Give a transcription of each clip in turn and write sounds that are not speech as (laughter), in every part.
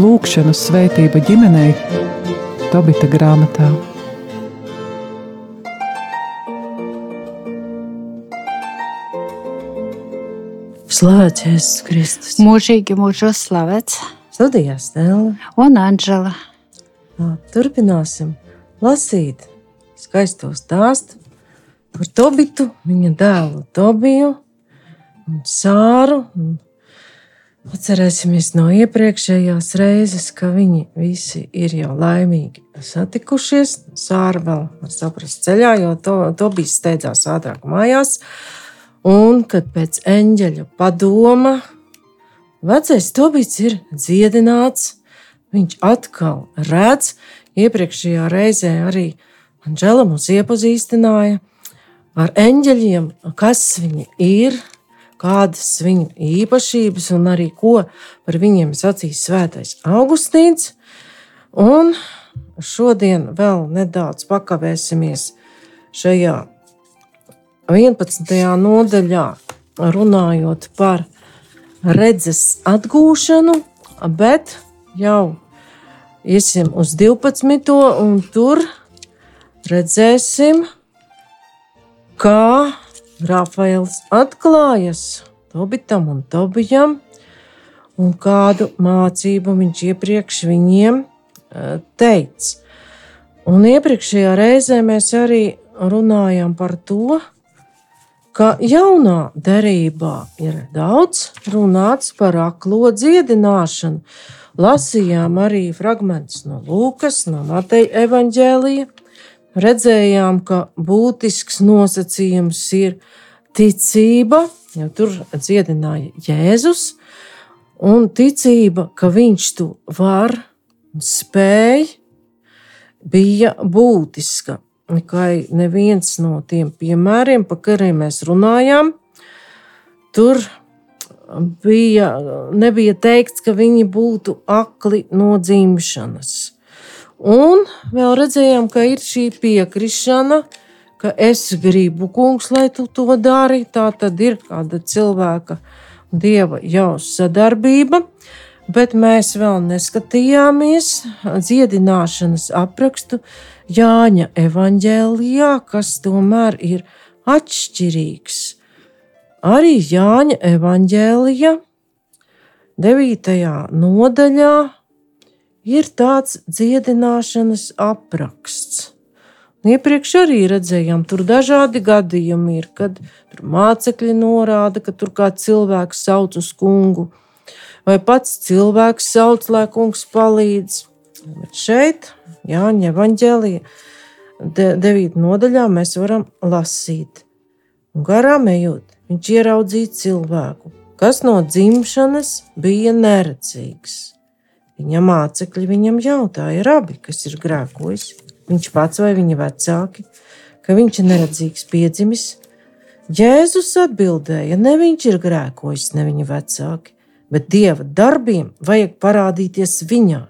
Lūkšanu svētība ģimenei Tobita grāmatā. Slavēts Jēzus Kristus. Mūžīgi mūžos slavēts. Studijā Stela. Un Anģela. Turpināsim lasīt skaisto stāstu par Tobitu, viņa dēlu Tobiju un Sāru. Un Atcerēsimies no iepriekšējās reizes, ka viņi visi ir jau laimīgi satikušies. Sāra vēl var saprast ceļā, jo to, to bija steidzās ātrāk mājās. Un kad pēc eņģeļa padoma vecais Tobits ir dziedināts, viņš atkal redz, iepriekšējā reizē arī Anģela mūs iepazīstināja ar eņģeļiem, kas viņi ir, kādas viņu īpašības un arī ko par viņiem sacīs Svētais Augustīns. Un šodien vēl nedaudz pakavēsimies šajā 11. nodaļā, runājot par redzes atgūšanu, bet jau iesim uz 12. un tur redzēsim, kā Rafaels atklājas Tobitam un Tobijam, un kādu mācību viņš iepriekš viņiem eh, teica. Un iepriekšējā reizē mēs arī runājām par to, ka jaunā derībā ir daudz runāts par aklo dziedināšanu. Lasījām arī fragmentus no Lūkas, no Mateja evaņģēlija, redzējām, ka būtisks nosacījums ir ticība, jo tur dziedināja Jēzus, un ticība, ka viņš to var un spēj, bija būtiska. Kā neviens no tiem piemēriem, par kuriem mēs runājām, tur bija, nebija teikts, ka viņi būtu akli no dzimšanas. Un vēl redzējām, ka ir šī piekrišana, ka es gribu, kungs, lai tu to dari. Tā tad ir kāda cilvēka, dieva jau sadarbība, bet mēs vēl neskatījāmies dziedināšanas aprakstu Jāņa evanģēlijā, kas tomēr ir atšķirīgs. Arī Jāņa evanģēlijā, 9. nodaļā, ir tāds dziedināšanas apraksts. Iepriekš arī redzējām, tur dažādi gadījumi ir, kad mācekļi norāda, ka tur kāds cilvēks sauc uz kungu, vai pats cilvēks sauc, lai kungs palīdz. Bet šeit, Jāņa Evangelija, 9. nodaļā, mēs varam lasīt. Un garām ejot, viņš ieraudzīja cilvēku, kas no dzimšanas bija neredzīgs Viņa mācekļi viņam jautāja, rabi, kas ir grēkojis, viņš pats vai viņa vecāki, ka viņš ir neredzīgs piedzimis. Jēzus atbildēja, ne viņš ir grēkojis, ne viņa vecāki, bet dieva darbiem vajag parādīties viņā.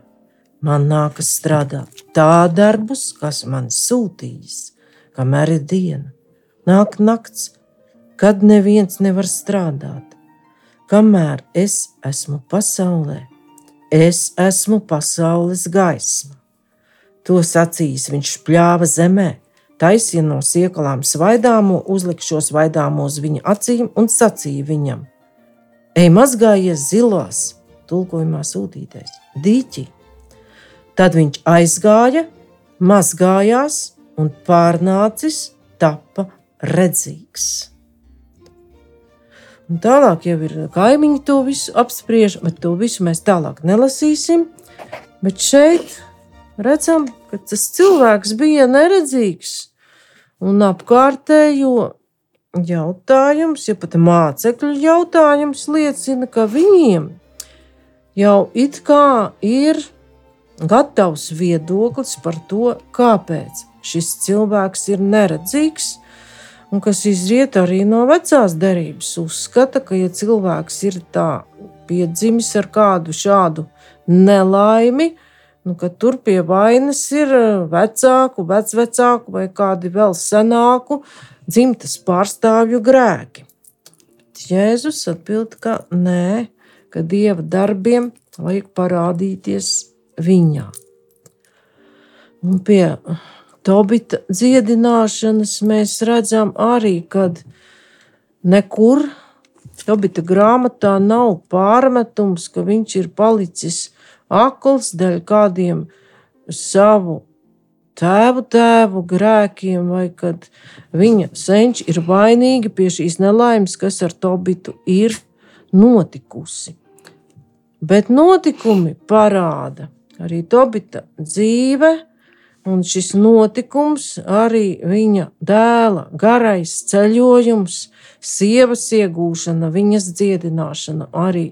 Man nākas strādāt tā darbus, kas man sūtījis, kamēr ir diena. Nāk nakts, kad neviens nevar strādāt, kamēr es esmu pasaulē Es esmu pasaules gaisma. To sacījis viņš pļāva zemē, taisīja no siekalām svaidāmo, uzlika šo svaidāmo uz viņa acīm un sacīja viņam: Ej, mazgājies zilās, tulkojumā sūtītais, dīķi. Tad viņš aizgāja, mazgājās un pārnācis, tapa redzīgs. Un tālāk jau ir kaimiņi to visu apspriež, bet to visu mēs tālāk nelasīsim. Bet šeit redzam, ka tas cilvēks bija neredzīgs un apkārtējo jautājums, ja pat mācekļu jautājums liecina, ka viņiem jau it kā ir gatavs viedoklis par to, kāpēc šis cilvēks ir neredzīgs un kas izriet arī no vecās derības. Uzskata, ka, ja cilvēks ir tā piedzimis ar kādu šādu nelaimi, nu, ka tur pie vainas ir eh, vecāku, vecvecāku vai kādi vēl senāku dzimtas pārstāvju grēki. Jēzus atbild, ka nē, ka dieva darbiem vajag parādīties viņā. Un pie Tobita dziedināšanas mēs redzam arī, kad nekur Tobita grāmatā nav pārmetums, ka viņš ir palicis akls dēļ kādiem savu tēvu tēvu grēkiem, vai kad viņa senči ir vainīgi pie šīs nelaimes, kas ar Tobitu ir notikusi. Bet notikumi parāda arī Tobita dzīve, un šis notikums arī viņa dēla garais ceļojums, sievas iegūšana, viņas dziedināšana arī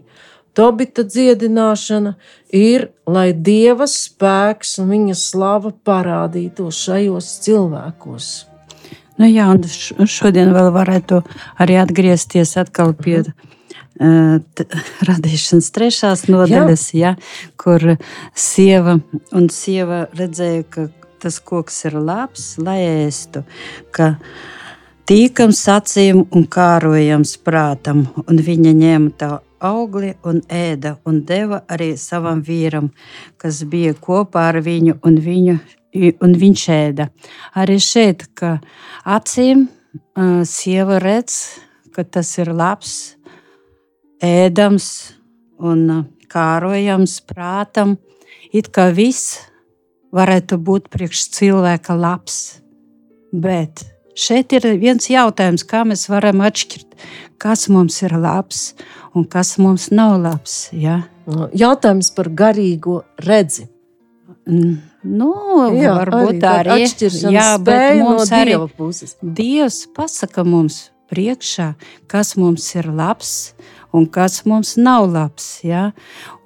Tobita dziedināšana ir, lai Dieva spēks un viņa slava parādītos šajos cilvēkos. Nu jā, un šodien vēl varētu arī atgriezties atkal pie uh, radīšanas trešās nodaļas, ja, kur sieva un sieva redzēja, ka tas koks ir labs, lai ēstu, ka tīkams acīm un kārojams prātam, un viņa ņēma tā augli un ēda, un deva arī savam vīram, kas bija kopā ar viņu, un, viņu, un viņš ēda. Arī šeit, ka acīm uh, sieva redz, ka tas ir labs, ēdams un kārojams prātam, it kā viss varētu būt priekš cilvēka labs. Bet šeit ir viens jautājums, kā mēs varam atšķirt, kas mums ir labs un kas mums nav labs. Ja? Jautājums par garīgo redzi. Nu, jā, varbūt arī jā, bet mums no arī puses. Dievs pasaka mums priekšā, kas mums ir labs un kas mums nav labs. Ja?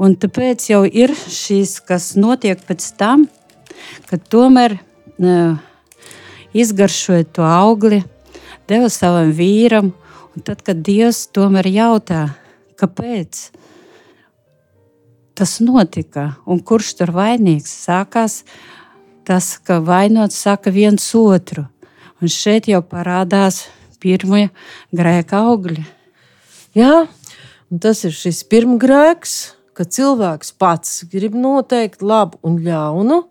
Un tāpēc jau ir šīs, kas notiek pēc tam, kad tomēr uh, izgaršoja to augli, deva savam vīram, tad, kad Dievs tomēr jautā, kāpēc tas notika un kurš tur vainīgs. Sākās tas, ka vainots saka viens otru. Un šeit jau parādās pirmie grēka augļi. Jā, un tas ir šis pirmgrēks, ka cilvēks pats grib noteikt labu un ļaunu.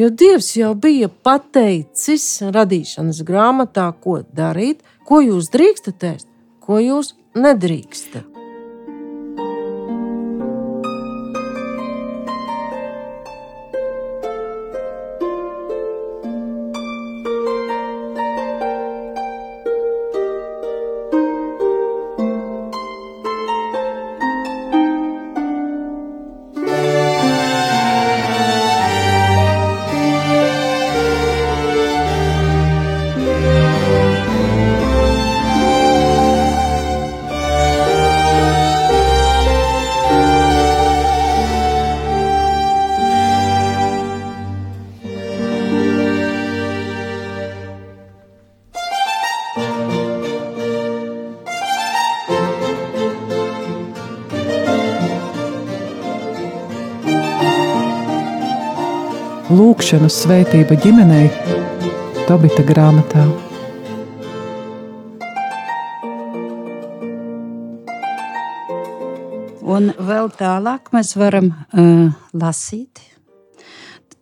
Jo Dievs jau bija pateicis radīšanas grāmatā, ko darīt, ko jūs drīkstat ēst, ko jūs nedrīkstat. Lūkšanu svētība ģimenei Tobita grāmatā. Un vēl tālāk mēs varam uh, lasīt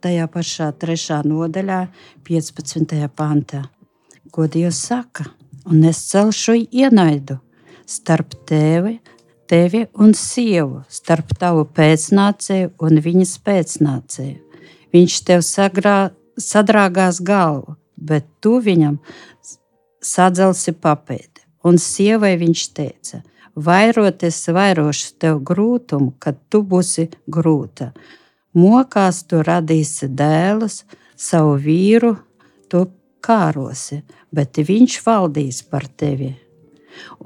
tajā pašā trešā nodaļā, 15. pantā, ko Dievs saka. Un es celšu ienaidu starp tevi, tevi un sievu, starp tavu pēcnācēju un viņas pēcnācēju Viņš tev sagrā, sadrāgās galvu, bet tu viņam sadzelsi papēdi. Un sievai viņš teica: Vairoties, vairošu tev grūtumu, kad tu būsi grūta. Mokās tu radīsi dēlus, savu vīru tu kārosi, bet viņš valdīs par tevi.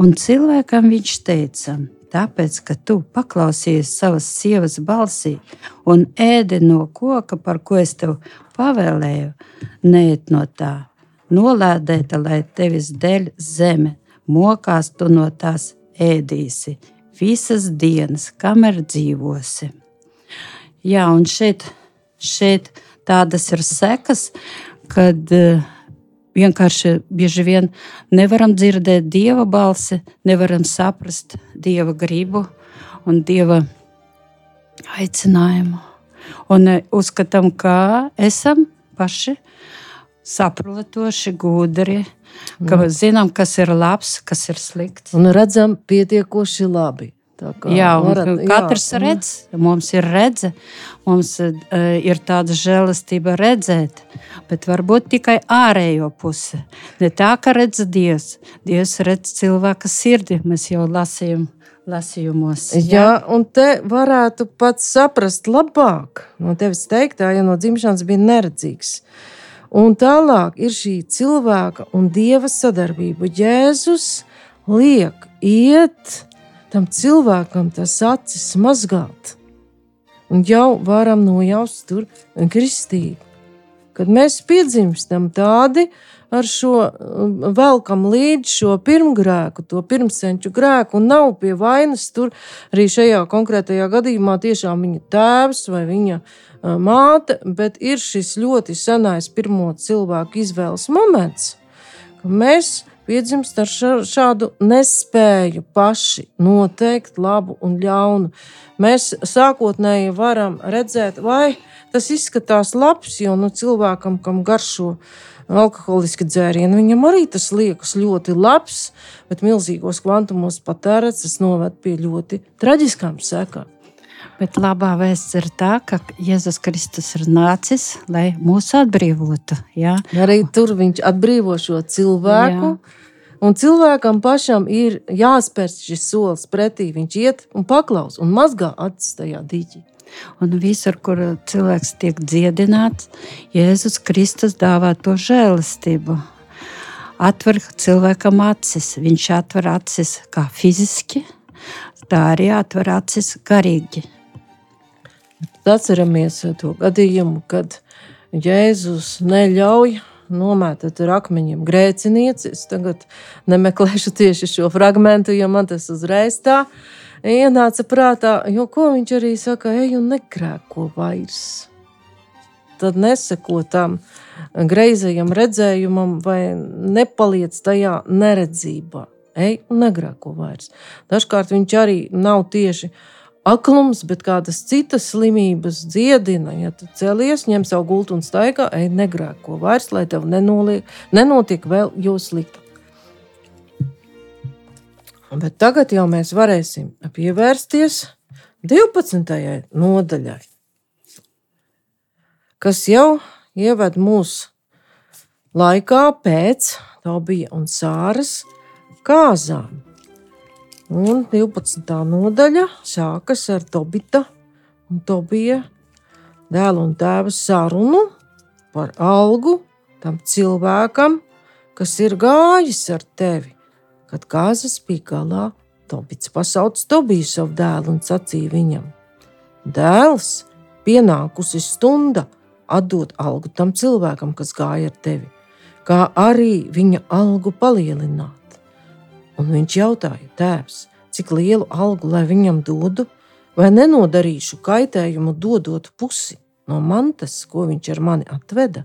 Un cilvēkam viņš teica: tāpēc, ka tu paklausījies savas sievas balsī un ēdi no koka, par ko es tev pavēlēju, neiet no tā. Nolādēta, lai tevis dēļ zeme, mokās tu no tās ēdīsi visas dienas, kamēr dzīvosi. Jā, un šeit šeit tādas ir sekas, kad uh, vienkārši bieži vien nevaram dzirdēt dieva balsi, nevaram saprast dieva gribu un dieva aicinājumu. Un uh, uzskatām, ka esam paši saprotoši, gudri, ka mm. zinām, kas ir labs, kas ir slikts. Un redzam, pietiekoši labi. Jā, varat, katrs jā. redz, mums ir redzes, mums uh, ir tāda žēlastība redzēt, bet varbūt tikai ārējo pusi. Ne tā, ka redz Dievs, Dievs redz cilvēka sirdi, mēs jau lasījām. Lasījumos, jā. jā, un te varētu pats saprast labāk no tevis teiktā, ja no dzimšanas bija neredzīgs. Un tālāk ir šī cilvēka un dieva sadarbība. Jēzus liek iet tam cilvēkam tas acis mazgāt. Un jau varam nojaust tur kristību. Kad mēs piedzimstam tādi ar šo um, velkam līdzi šo pirmgrēku, to pirmsenču grēku, un nav pie vainas tur arī šajā konkrētajā gadījumā tiešām viņa tēvs vai viņa uh, māte, bet ir šis ļoti senais pirmo cilvēku izvēles moments, ka mēs piedzimst ar šādu nespēju paši noteikt labu un ļaunu. Mēs sākotnēji varam redzēt, vai tas izskatās labs, jo nu, cilvēkam, kam garšo alkoholiski dzērieni, viņam arī tas liekas ļoti labs, bet milzīgos kvantumos patērēts, tas noved pie ļoti traģiskām sekām. Bet labā vēsts ir tā, ka Jēzus Kristus ir nācis, lai mūs atbrīvotu. Ja? Arī tur viņš atbrīvo šo cilvēku. Jā. Un cilvēkam pašam ir jāspēr šis solis pretī. Viņš iet un paklaus un mazgā acis tajā dīķī. Un visur, kur cilvēks tiek dziedināts, Jēzus Kristus dāvā to žēlastību. Atver cilvēkam acis. Viņš atver acis kā fiziski, tā arī atver acis garīgi. Atceramies to gadījumu, kad Jēzus neļauj nomētat ar akmeņiem grēciniecis. Tagad nemeklēšu tieši šo fragment, jo man tas uzreiz tā ienāca prātā. Jo ko viņš arī saka, ej un nekrēko vairs. Tad neseko tam greizajam redzējumam, vai nepaliec tajā neredzībā. Ej un negrēko vairs. Dažkārt viņš arī nav tieši aklums, bet kādas citas slimības dziedina. Ja tu celies, ņem savu gultu un staigā, ej, negrēko vairs, lai tev nenoliek, nenotiek vēl jau sliktāk. Bet tagad jau mēs varēsim pievērsties 12. nodaļai, kas jau ieved mūsu laikā pēc Tobija un Sāras kāzām. Un 12. nodaļa sākas ar Tobita un Tobija dēlu un tēva sarunu par algu tam cilvēkam, kas ir gājis ar tevi. Kad kāzas bija galā, Tobits pasauc Tobiju savu dēlu un sacīja viņam: Dēls, pienākusi stunda atdot algu tam cilvēkam, kas gāja ar tevi, kā arī viņa algu palielināt. Un viņš jautāja, tēvs, cik lielu algu lai viņam dodu, vai nenodarīšu kaitējumu dodot pusi no mantas, ko viņš ar mani atveda.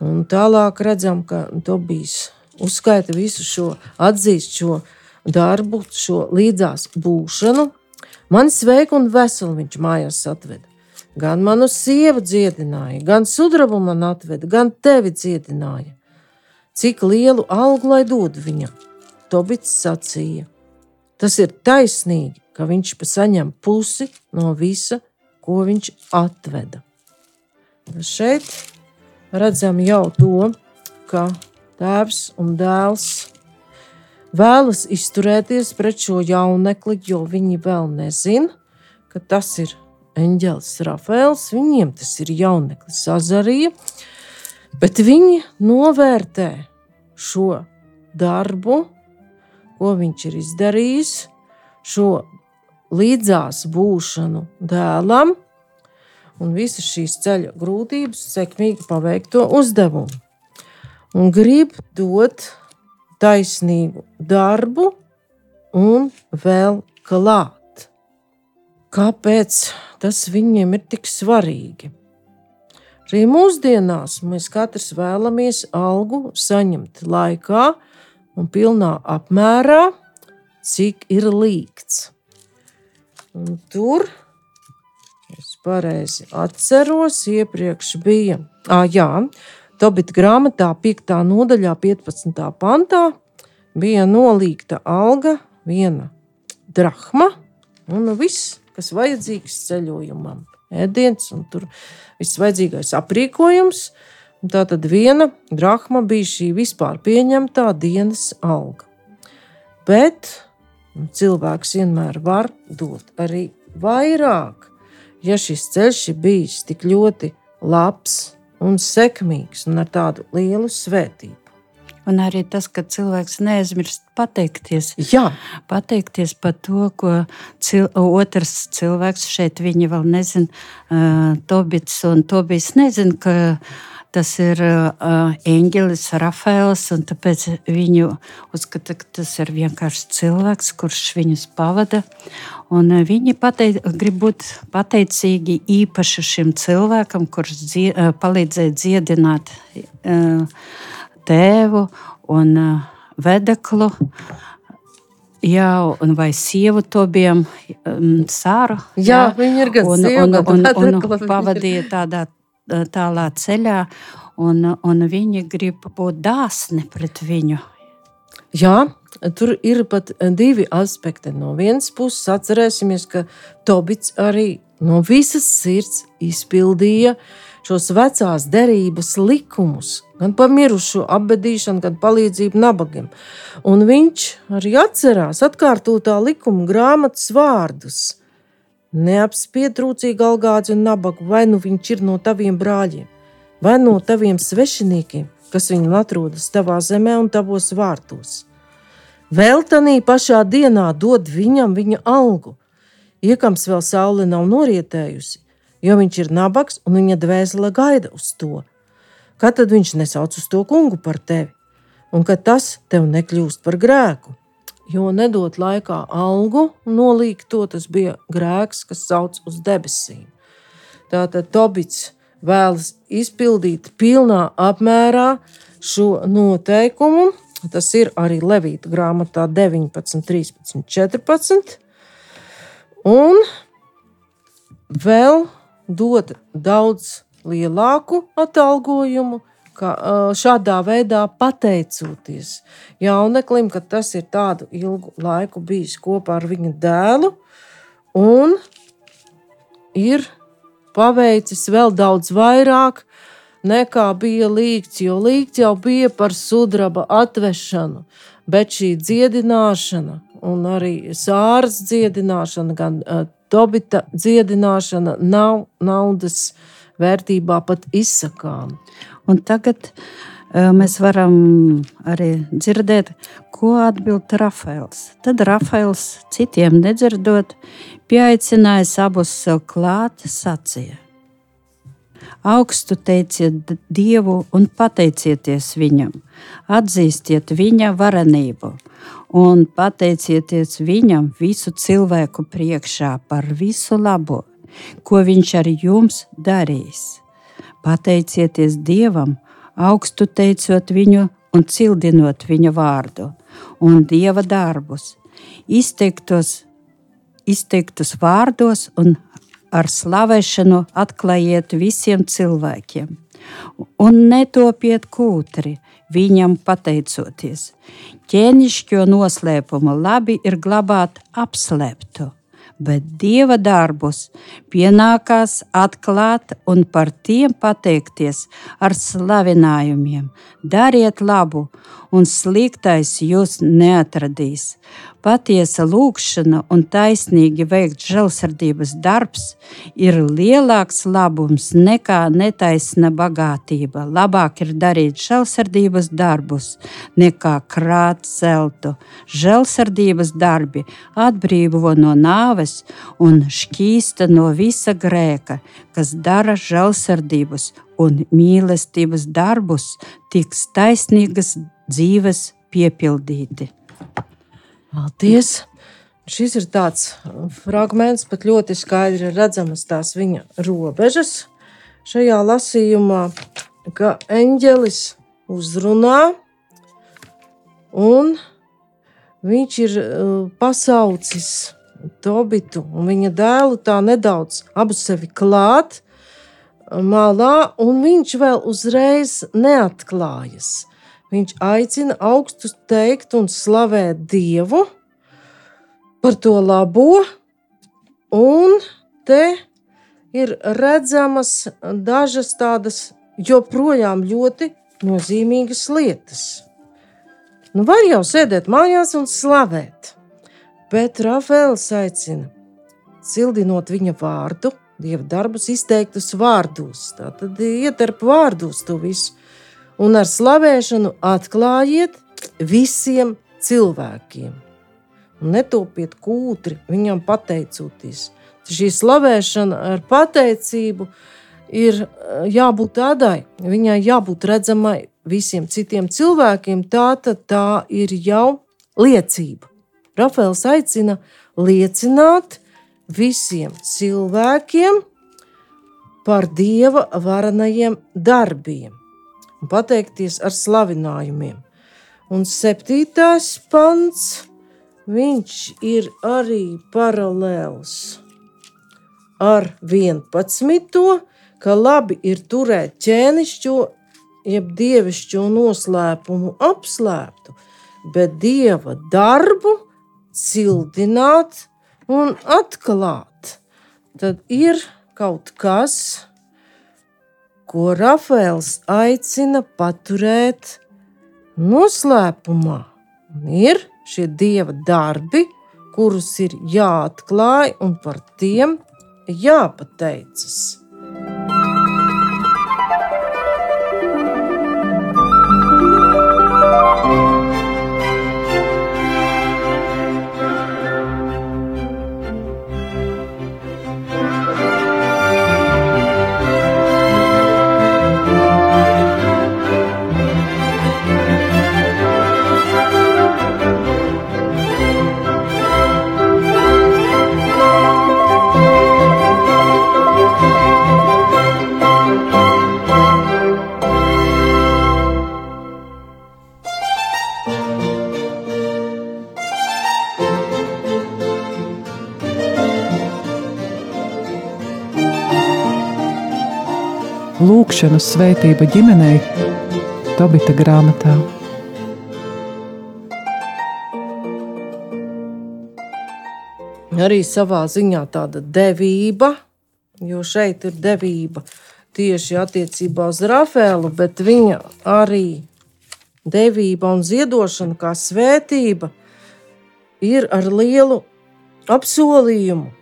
Un tālāk redzam, ka Tobijs uzskaita visu šo, atzīst šo darbu, šo līdzās būšanu. Man sveiku un veselu viņš mājās atveda. Gan manu sievu dziedināja, gan sudrabu man atveda, gan tevi dziedināja. Cik lielu algu lai dod viņam? Tobits sacīja: Tas ir taisnīgi, ka viņš saņem pusi no visa, ko viņš atveda. Šeit redzam jau to, ka tēvs un dēls vēlas izturēties pret šo jaunekli, jo viņi vēl nezina, ka tas ir eņģelis Rafaels. Viņiem tas ir jauneklis Azarija, bet viņi novērtē šo darbu ko viņš ir izdarījis, šo līdzās būšanu dēlam un visas šīs ceļa grūtības, sekmīgi paveikto uzdevumu. Un grib dot taisnīgu darbu un vēl klāt. Kāpēc tas viņiem ir tik svarīgi? Arī mūsdienās mēs katrs vēlamies algu saņemt laikā un pilnā apmērā, cik ir līgts. Un tur es pareizi atceros, iepriekš bija. Ah, jā, Tobita grāmatā, 5. nodaļā, 15. pantā, bija nolīgta alga, viena drachma un viss, kas vajadzīgs ceļojumam ēdiens un tur viss vajadzīgais aprīkojums. Tā tad viena drachma bija šī vispār pieņemtā dienas alga. Bet nu, cilvēks vienmēr var dot arī vairāk, ja šis ceļš ir bijis tik ļoti labs un sekmīgs un ar tādu lielu svētību. Un arī tas, ka cilvēks neaizmirst pateikties. Jā. Pateikties par to, ko cil otrs cilvēks šeit vēl nezina. Uh, Tobits un Tobijs nezina, ka tas ir uh, Eņģelis Rafaels, un tāpēc viņu uzskata, ka tas ir vienkārši cilvēks, kurš viņus pavada. Un uh, viņi pateic, grib būt pateicīgi īpaši šim cilvēkam, kurš dzie, uh, palīdzēja dziedināt. Uh, tēvu un uh, vedeklu. Jā, un vai sievu to bija um, sāra. Jā, jā, viņa ir gan un, sieva, un, un, un, (laughs) un pavadīja tādā tālā ceļā, un, un viņi grib būt dāsni pret viņu. Jā, tur ir pat divi aspekti. No vienas puses, atcerēsimies, ka Tobits arī no visas sirds izpildīja šos vecās derības likumus, gan par mirušo apbedīšanu, gan palīdzību nabagiem. Un viņš arī atcerās atkārtotā likuma grāmatas vārdus. Neapspied trūcīgi algāzi un nabagu, vai nu viņš ir no taviem brāļiem, vai no taviem svešiniekiem, kas viņam atrodas tavā zemē un tavos vārtos. Vēl tādā pašā dienā dod viņam viņa algu, iekams vēl saule nav norietējusi, jo viņš ir nabaks un viņa dvēsele gaida uz to. Kad tad viņš nesauc uz to kungu par tevi, un kad tas tev nekļūst par grēku? Jo nedot laikā algu, nolīgt to, tas bija grēks, kas sauc uz debesīm. Tātad Tobits vēlas izpildīt pilnā apmērā šo noteikumu. Tas ir arī Levīta grāmatā 19, 13, 14. Un vēl dot daudz lielāku atalgojumu, kā šādā veidā pateicoties jauneklim, ka tas ir tādu ilgu laiku bijis kopā ar viņa dēlu un ir paveicis vēl daudz vairāk nekā bija līgts, jo līgts jau bija par sudraba atvešanu, bet šī dziedināšana un arī sāras dziedināšana, gan uh, Tobita dziedināšana nav naudas vērtībā pat izsakām. Un tagad uh, mēs varam arī dzirdēt, ko atbild Rafaels. Tad Rafaels citiem nedzirdot, pieaicinājis abus sev klāt, sacīja. Augstu teiciet Dievu un pateicieties Viņam, atzīstiet Viņa varenību un pateicieties Viņam visu cilvēku priekšā par visu labo, ko viņš ar jums darīs. Pateicieties Dievam, augstu teicot viņu un cildinot viņa vārdu un dieva darbus, izteiktos, izteiktus vārdos un ar slavēšanu atklājiet visiem cilvēkiem. Un netopiet kūtri, viņam pateicoties. Ķēnišķo noslēpumu labi ir glabāt apslēptu bet dieva darbus pienākās atklāt un par tiem pateikties ar slavinājumiem. Dariet labu, un sliktais jūs neatradīs. Patiesa lūkšana un taisnīgi veikt žēlsirdības darbs ir lielāks labums nekā netaisna bagātība. Labāk ir darīt žēlsirdības darbus nekā krāt zeltu. Žēlsirdības darbi atbrīvo no nāves un šķīsta no visa grēka, kas dara žēlsirdības un mīlestības darbus, tiks taisnīgas dzīves piepildīti. Paldies! Šis ir tāds fragments, pat ļoti skaidri redzamas tās viņa robežas, šajā lasījumā, ka eņģelis uzrunā un viņš ir uh, pasaucis Tobitu un viņa dēlu tā nedaudz abu sevi klāt malā, un viņš vēl uzreiz neatklājas. Viņš aicina augstu teikt un slavēt Dievu par to labo, un te ir redzamas dažas tādas joprojām ļoti nozīmīgas lietas. Nu, var jau sēdēt mājās un slavēt, bet Rafēls aicina, cildinot viņa vārdu, dieva darbus izteiktus vārdos. Tā tad ieterp vārdos to visu, un ar slavēšanu atklājiet visiem cilvēkiem. Un netopiet kūtri viņam pateicoties. Šī slavēšana ar pateicību ir jābūt tādai, viņai jābūt redzamai visiem citiem cilvēkiem. Tā tad tā ir jau liecība. Rafaels aicina liecināt visiem cilvēkiem par dieva varenajiem darbiem un pateikties ar slavinājumiem. Un septītās pants, viņš ir arī paralēls ar 11. ka labi ir turēt ķēnišķo jeb dievišķo noslēpumu apslēptu, bet dieva darbu cildināt un atklāt. Tad ir kaut kas, ko Rafaels aicina paturēt noslēpumā. Ir šie dieva darbi, kurus ir jāatklāj un par tiem jāpateicas. Lūkšanas svētība ģimenei Tobita grāmatā. Arī savā ziņā tāda devība, jo šeit ir devība tieši attiecībā uz Rafēlu, bet viņa arī devība un ziedošana kā svētība ir ar lielu apsolījumu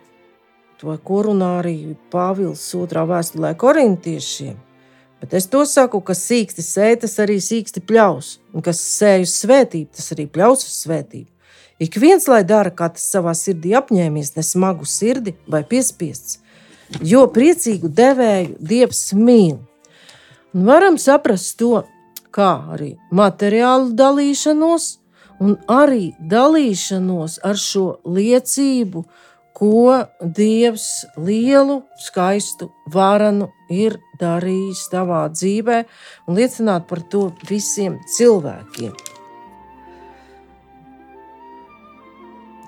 to, ko runā arī Pāvils otrā vēstulē korintiešiem. Bet es to saku, ka sīksti sēž, tas arī sīksti pļaus, un kas sēž uz svētību, tas arī pļaus uz svētību. Ik viens lai dara, kā tas savā sirdī apņēmies, ne smagu sirdi vai piespiests, jo priecīgu devēju Dievs mīl. Un varam saprast to, kā arī materiālu dalīšanos, un arī dalīšanos ar šo liecību, ko Dievs lielu, skaistu, varanu ir darījis tavā dzīvē, un liecināt par to visiem cilvēkiem.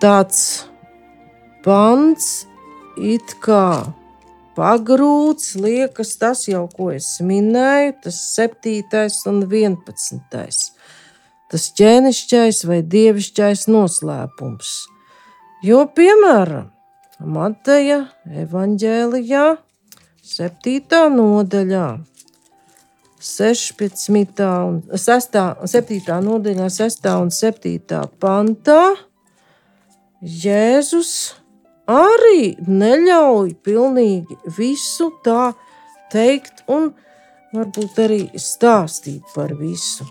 Tāds pants it kā pagrūts, liekas, tas jau, ko es minēju, tas 7. un 11. Tas ķēnišķais vai dievišķais noslēpums. Jo, piemēram, Mateja evanģēlijā, 7. nodaļā, 16. un 6. 7. nodaļā, 6. un 7. pantā. Jēzus arī neļauj pilnīgi visu tā teikt, un varbūt arī stāstīt par visu.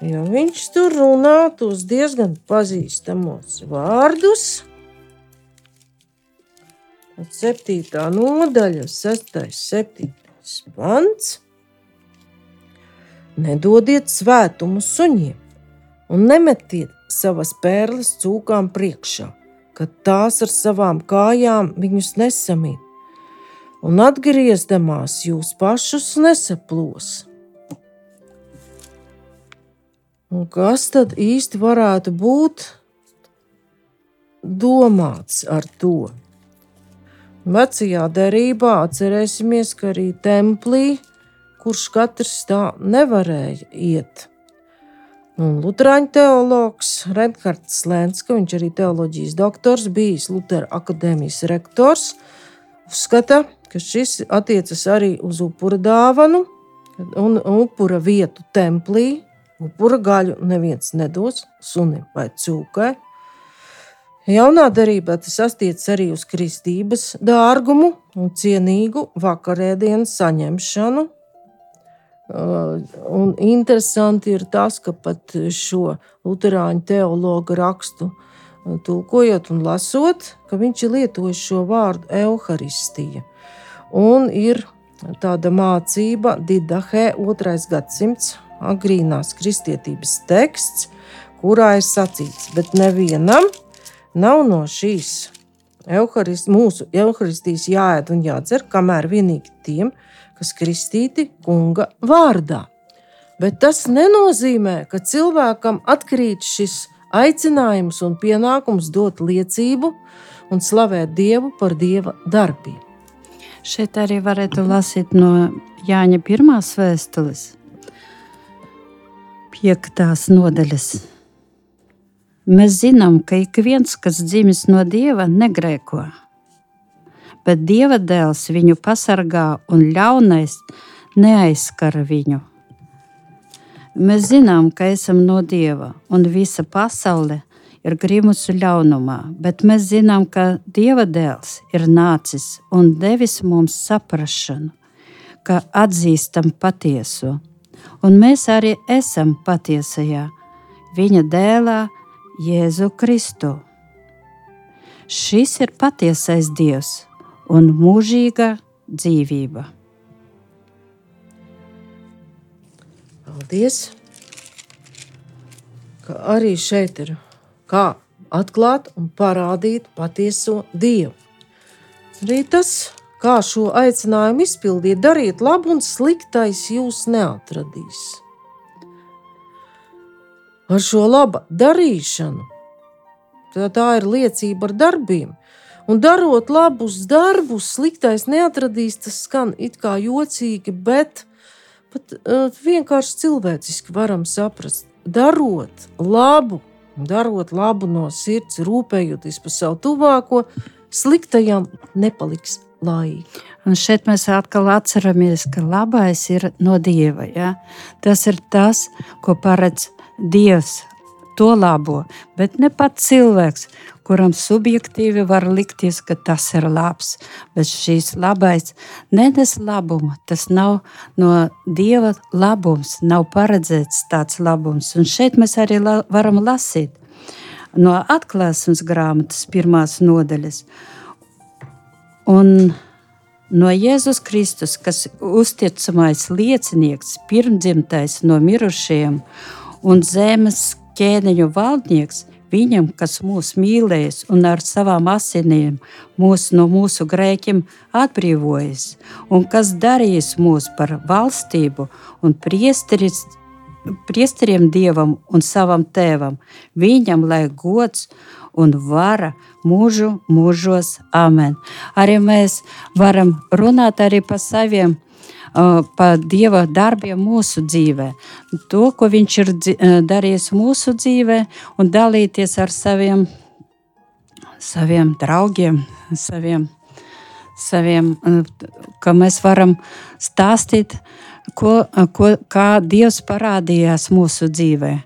Jo viņš tur runā tos diezgan pazīstamos vārdus. 7. nodaļa, 6. 7. pants. Nedodiet svētumu suņiem un nemetiet savas pērles cūkām priekšā, kad tās ar savām kājām viņus nesamīt. un atgriezdamās jūs pašus nesaplos. Un kas tad īsti varētu būt domāts ar to? Vecajā derībā atcerēsimies, ka arī templī, kurš katrs tā nevarēja iet. Un Lutāņu teologs Reinhards Lenska, viņš arī teoloģijas doktors, bijis Lutera akadēmijas rektors, uzskata, ka šis attiecas arī uz upura dāvanu un upura vietu templī, Upura gaļu neviens nedos sunim vai cūkai. Jaunā darbā tas attiecas arī uz kristības dārgumu un cienīgu vakarēdienas saņemšanu. Uh, un interesanti ir tas, ka pat šo Lutāņu teologu rakstu uh, tulkojot un lasot, ka viņš ir lietojis šo vārdu evaharistija. Un ir tāda mācība, Didahē, otrais gadsimts, agrīnās kristietības teksts, kurā ir sacīts, bet nevienam nav no šīs Euharist, mūsu evaharistijas jāēd un jādzer, kamēr vienīgi tiem, kas kristīti kunga vārdā. Bet tas nenozīmē, ka cilvēkam atkrīt šis aicinājums un pienākums dot liecību un slavēt Dievu par Dieva darbību. Šeit arī varētu lasīt no Jāņa pirmās vēstules piektās nodaļas. Mēs zinām, ka ik viens, kas dzimis no dieva, negrēko, bet dieva dēls viņu pasargā un ļaunais neaizskara viņu. Mēs zinām, ka esam no dieva un visa pasaule ir grimusi ļaunumā, bet mēs zinām, ka dieva dēls ir nācis un devis mums saprāšanu, ka atzīstam patieso un mēs arī esam patiesajā viņa dēlā, Jēzu Kristu. Šis ir patiesais Dievs un mūžīga dzīvība. Paldies! Ka arī šeit ir kā atklāt un parādīt patieso Dievu. Arī tas Kā šo aicinājumu izpildīt, dariet labu, un sliktais jūs neatradīs. Ar šo labu darīšanu tā, tā ir liecība ar darbiem. Un darot labus darbus, sliktais neatradīs. Tas skan it kā jocīgi, bet pat uh, vienkārši cilvēciski varam saprast. Darot labu, darot labu no sirds, rūpējoties par savu tuvāko, sliktajam nepaliks laiki. Un šeit mēs atkal atceramies, ka labais ir no dieva. Ja? Tas ir tas, ko paredz dievs, to labo, bet ne pats cilvēks, kuram subjektīvi var likties, ka tas ir labs. Bet šīs labais nenes labumu. Tas nav no dieva labums, nav paredzēts tāds labums. Un šeit mēs arī la varam lasīt no atklāsmes grāmatas pirmās nodaļas. Un no Jēzus Kristus, kas uzticamais liecinieks, pirmdzimtais no mirušajiem un zemes ķēniņu valdnieks, viņam, kas mūs mīlēs un ar savām asinīm mūs no mūsu grēkiem atbrīvojas, un kas darīs mūs par valstību un priesteris, priesteriem dievam un savam tēvam, viņam lai gods un vara mūžu mūžos. Amen. Arī mēs varam runāt arī par saviem. Pa Dieva darbiem mūsu dzīvē, to, ko Viņš ir darījis mūsu dzīvē, un dalīties ar saviem, saviem draugiem, saviem, saviem, ka mēs varam stāstīt, ko, ko, kā Dievs parādījās mūsu dzīvēm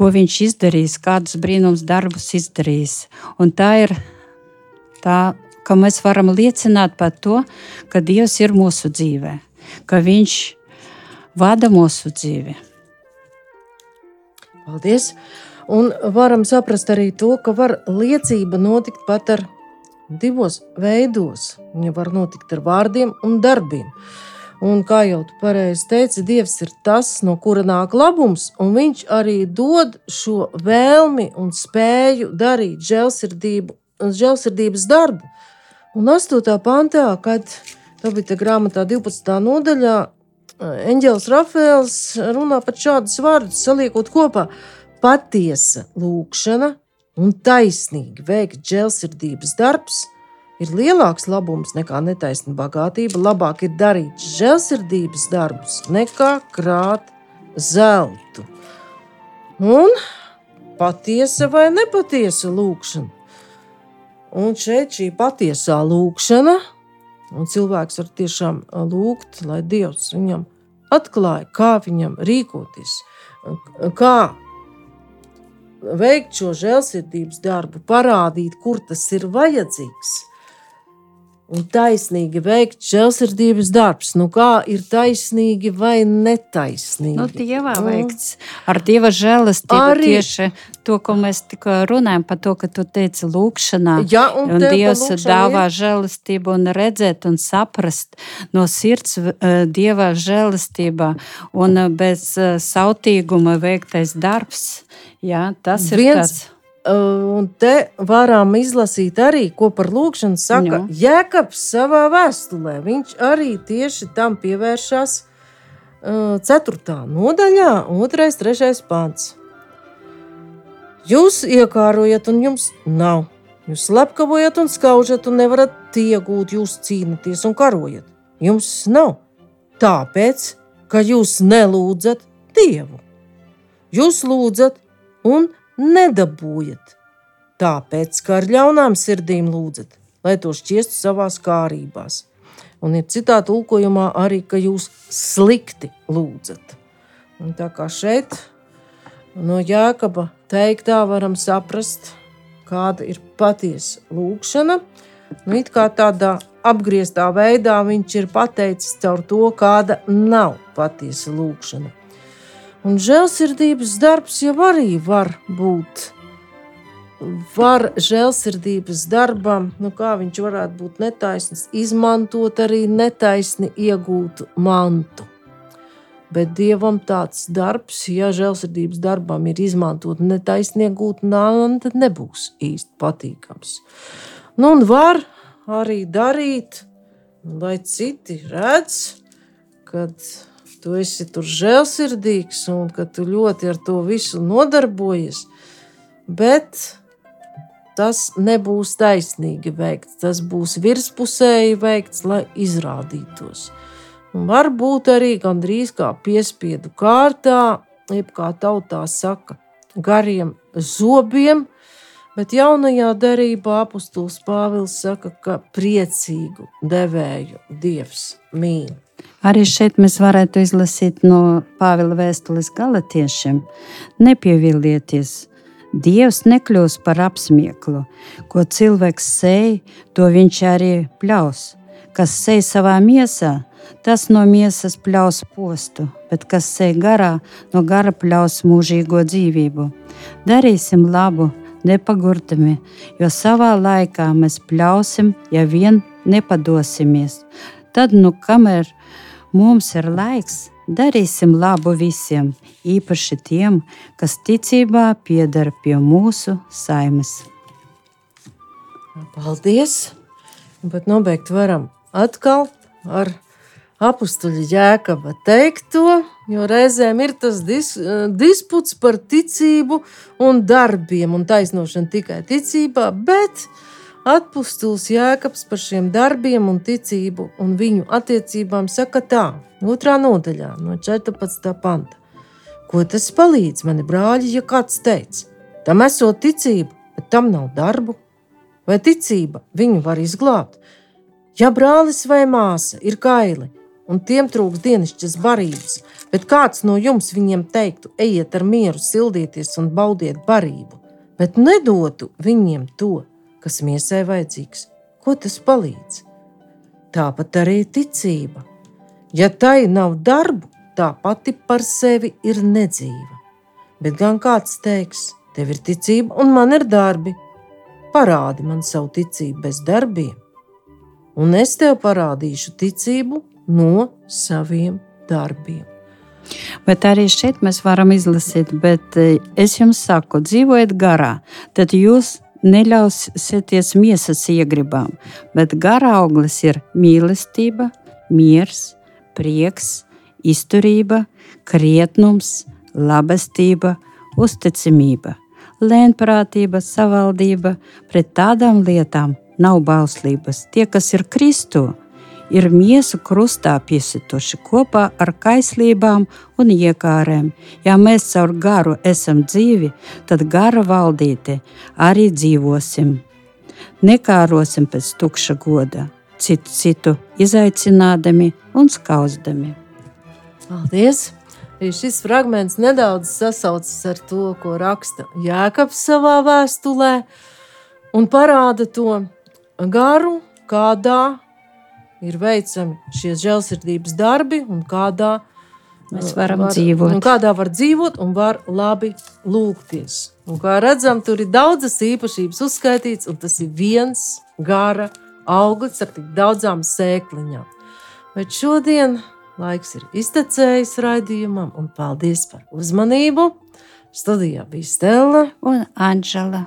ko viņš izdarīs, kādus brīnums darbus izdarīs. Un tā ir tā, ka mēs varam liecināt par to, ka Dievs ir mūsu dzīvē, ka Viņš vada mūsu dzīvi. Paldies! Un varam saprast arī to, ka var liecība notikt pat ar divos veidos. Viņa var notikt ar vārdiem un darbiem. Un, kā jau tu pareizi teici, Dievs ir tas, no kura nāk labums, un Viņš arī dod šo vēlmi un spēju darīt žēlsirdību, žēlsirdības darbu. Un 8. pantā, kad Tā bija tā grāmatā 12. nodaļā. Eņģēlis Rafēls runā par šādus vārdus, saliekot kopā patiesa lūkšana un taisnīgi veikt žēlsirdības darbs ir lielāks labums nekā netaisna bagātība. Labāk ir darīt žēlsirdības darbus nekā krāt zeltu. Un patiesa vai nepatiesa lūkšana. Un šeit šī patiesā lūkšana, un cilvēks var tiešām lūgt, lai Dievs viņam atklāja, kā viņam rīkoties, kā veikt šo žēlsirdības darbu, parādīt, kur tas ir vajadzīgs un taisnīgi veikt žēlsirdības darbs. Nu, kā ir taisnīgi vai netaisnīgi? Nu, dievā veikts ar dieva žēlastību Arī- tieši to, ko mēs tikko runājam par to, ka tu teici lūkšanā. Jā, un Un Dievs dāvā ir- žēlastību un redzēt un saprast no sirds Dieva žēlastībā un bez sautīguma veiktais darbs. Jā, tas ir Viens- tas. Uh, Un te varam izlasīt arī, ko par lūkšanu saka Jā. Jēkabs savā vēstulē. Viņš arī tieši tam pievēršas uh, 4. nodaļā, 2. un 3. pāns. Jūs iekārojat, un jums nav. Jūs slepkavojat un skaužat, un nevarat iegūt. Jūs cīnāties un karojat. Jums nav. Tāpēc, ka jūs nelūdzat Dievu. Jūs lūdzat un nedabūjat. Tāpēc, ka ar ļaunām sirdīm lūdzat, lai to šķiestu savā kārībās. Un ir citā tulkojumā arī, ka jūs slikti lūdzat. Un tā kā šeit no Jēkaba teiktā varam saprast, kāda ir patiesa lūkšana. Nu, it kā tādā apgrieztā veidā viņš ir pateicis caur to, kāda nav patiesa lūkšana. Un žēlsirdības darbs jau arī var būt. Var žēlsirdības darbam, nu kā viņš varētu būt netaisns, izmantot arī netaisni iegūtu mantu. Bet dievam tāds darbs, ja žēlsirdības darbam ir izmantot netaisni iegūta manta, tad nebūs īsti patīkams. Nu, un var arī darīt, lai citi redz, kad tu esi tur žēlsirdīgs un ka tu ļoti ar to visu nodarbojies. Bet tas nebūs taisnīgi veikts. Tas būs virspusēji veikts, lai izrādītos. Un varbūt arī gandrīz kā piespiedu kārtā, jeb kā tautā saka, gariem zobiem. Bet jaunajā derībā apustulis Pāvils saka, ka priecīgu devēju dievs mīl. Arī šeit mēs varētu izlasīt no Pāvila vēstules galotiešiem: Nepievilieties! Dievs nekļūs par apsmieklu, ko cilvēks sēž, to viņš arī pļaus. Kas sēž savā miesā, tas no miesas pļaus postu, bet kas sēž garā, no gara pļaus mūžīgo dzīvību. Darīsim labu, nepagurtami, jo savā laikā mēs pļausim, ja vien nepadosimies. Tad, nu, kamēr mums ir laiks, darīsim labu visiem, īpaši tiem, kas ticībā piedara pie mūsu saimes. Paldies! Bet nobeigt varam atkal ar apakstuļa jēkaba teikto, jo reizēm ir tas dis, disputs par ticību un darbiem un taisnošanu tikai ticībā, bet atpustulis jēkabs par šiem darbiem un ticību un viņu attiecībām saka tā, otrā nodaļā no 14. panta. Ko tas palīdz, mani brāļi, ja kāds teica, tam esot ticība, bet tam nav darbu? Vai ticība viņu var izglābt? Ja brālis vai māsa ir kaili un tiem trūks dienasčas barības, bet kāds no jums viņiem teiktu, ejiet ar mieru, sildieties un baudiet barību, bet nedotu viņiem to, kas miesai vajadzīgs, ko tas palīdz? Tāpat arī ticība. Ja tai nav darbu, tā pati par sevi ir nedzīva. Bet gan kāds teiks, tev ir ticība un man ir darbi. Parādi man savu ticību bez darbiem, un es tev parādīšu ticību no saviem darbiem. Bet arī šeit mēs varam izlasīt, bet eh, es jums saku, dzīvojiet garā, tad jūs neļausieties miesas iegribām, bet gara auglis ir mīlestība, miers, prieks, izturība, krietnums, labestība, uzticamība, lēnprātība, savaldība. Pret tādām lietām nav bauslības. Tie, kas ir Kristu, ir miesu krustā piesituši kopā ar kaislībām un iekārēm. Ja mēs caur garu esam dzīvi, tad gara valdīti arī dzīvosim. Nekārosim pēc tukša goda, citu citu izaicinādami un skauzdami. Paldies! Šis fragments nedaudz sasaucas ar to, ko raksta Jēkabs savā vēstulē, un parāda to garu, kādā ir veicami šie žēlsirdības darbi un kādā mēs varam var, dzīvot. Un kādā var dzīvot un var labi lūgties. Un kā redzam, tur ir daudzas īpašības uzskaitīts, un tas ir viens gara auglis ar tik daudzām sēkliņām. Bet šodien laiks ir iztecējis raidījumam, un paldies par uzmanību. Studijā bija Stela un Anģela.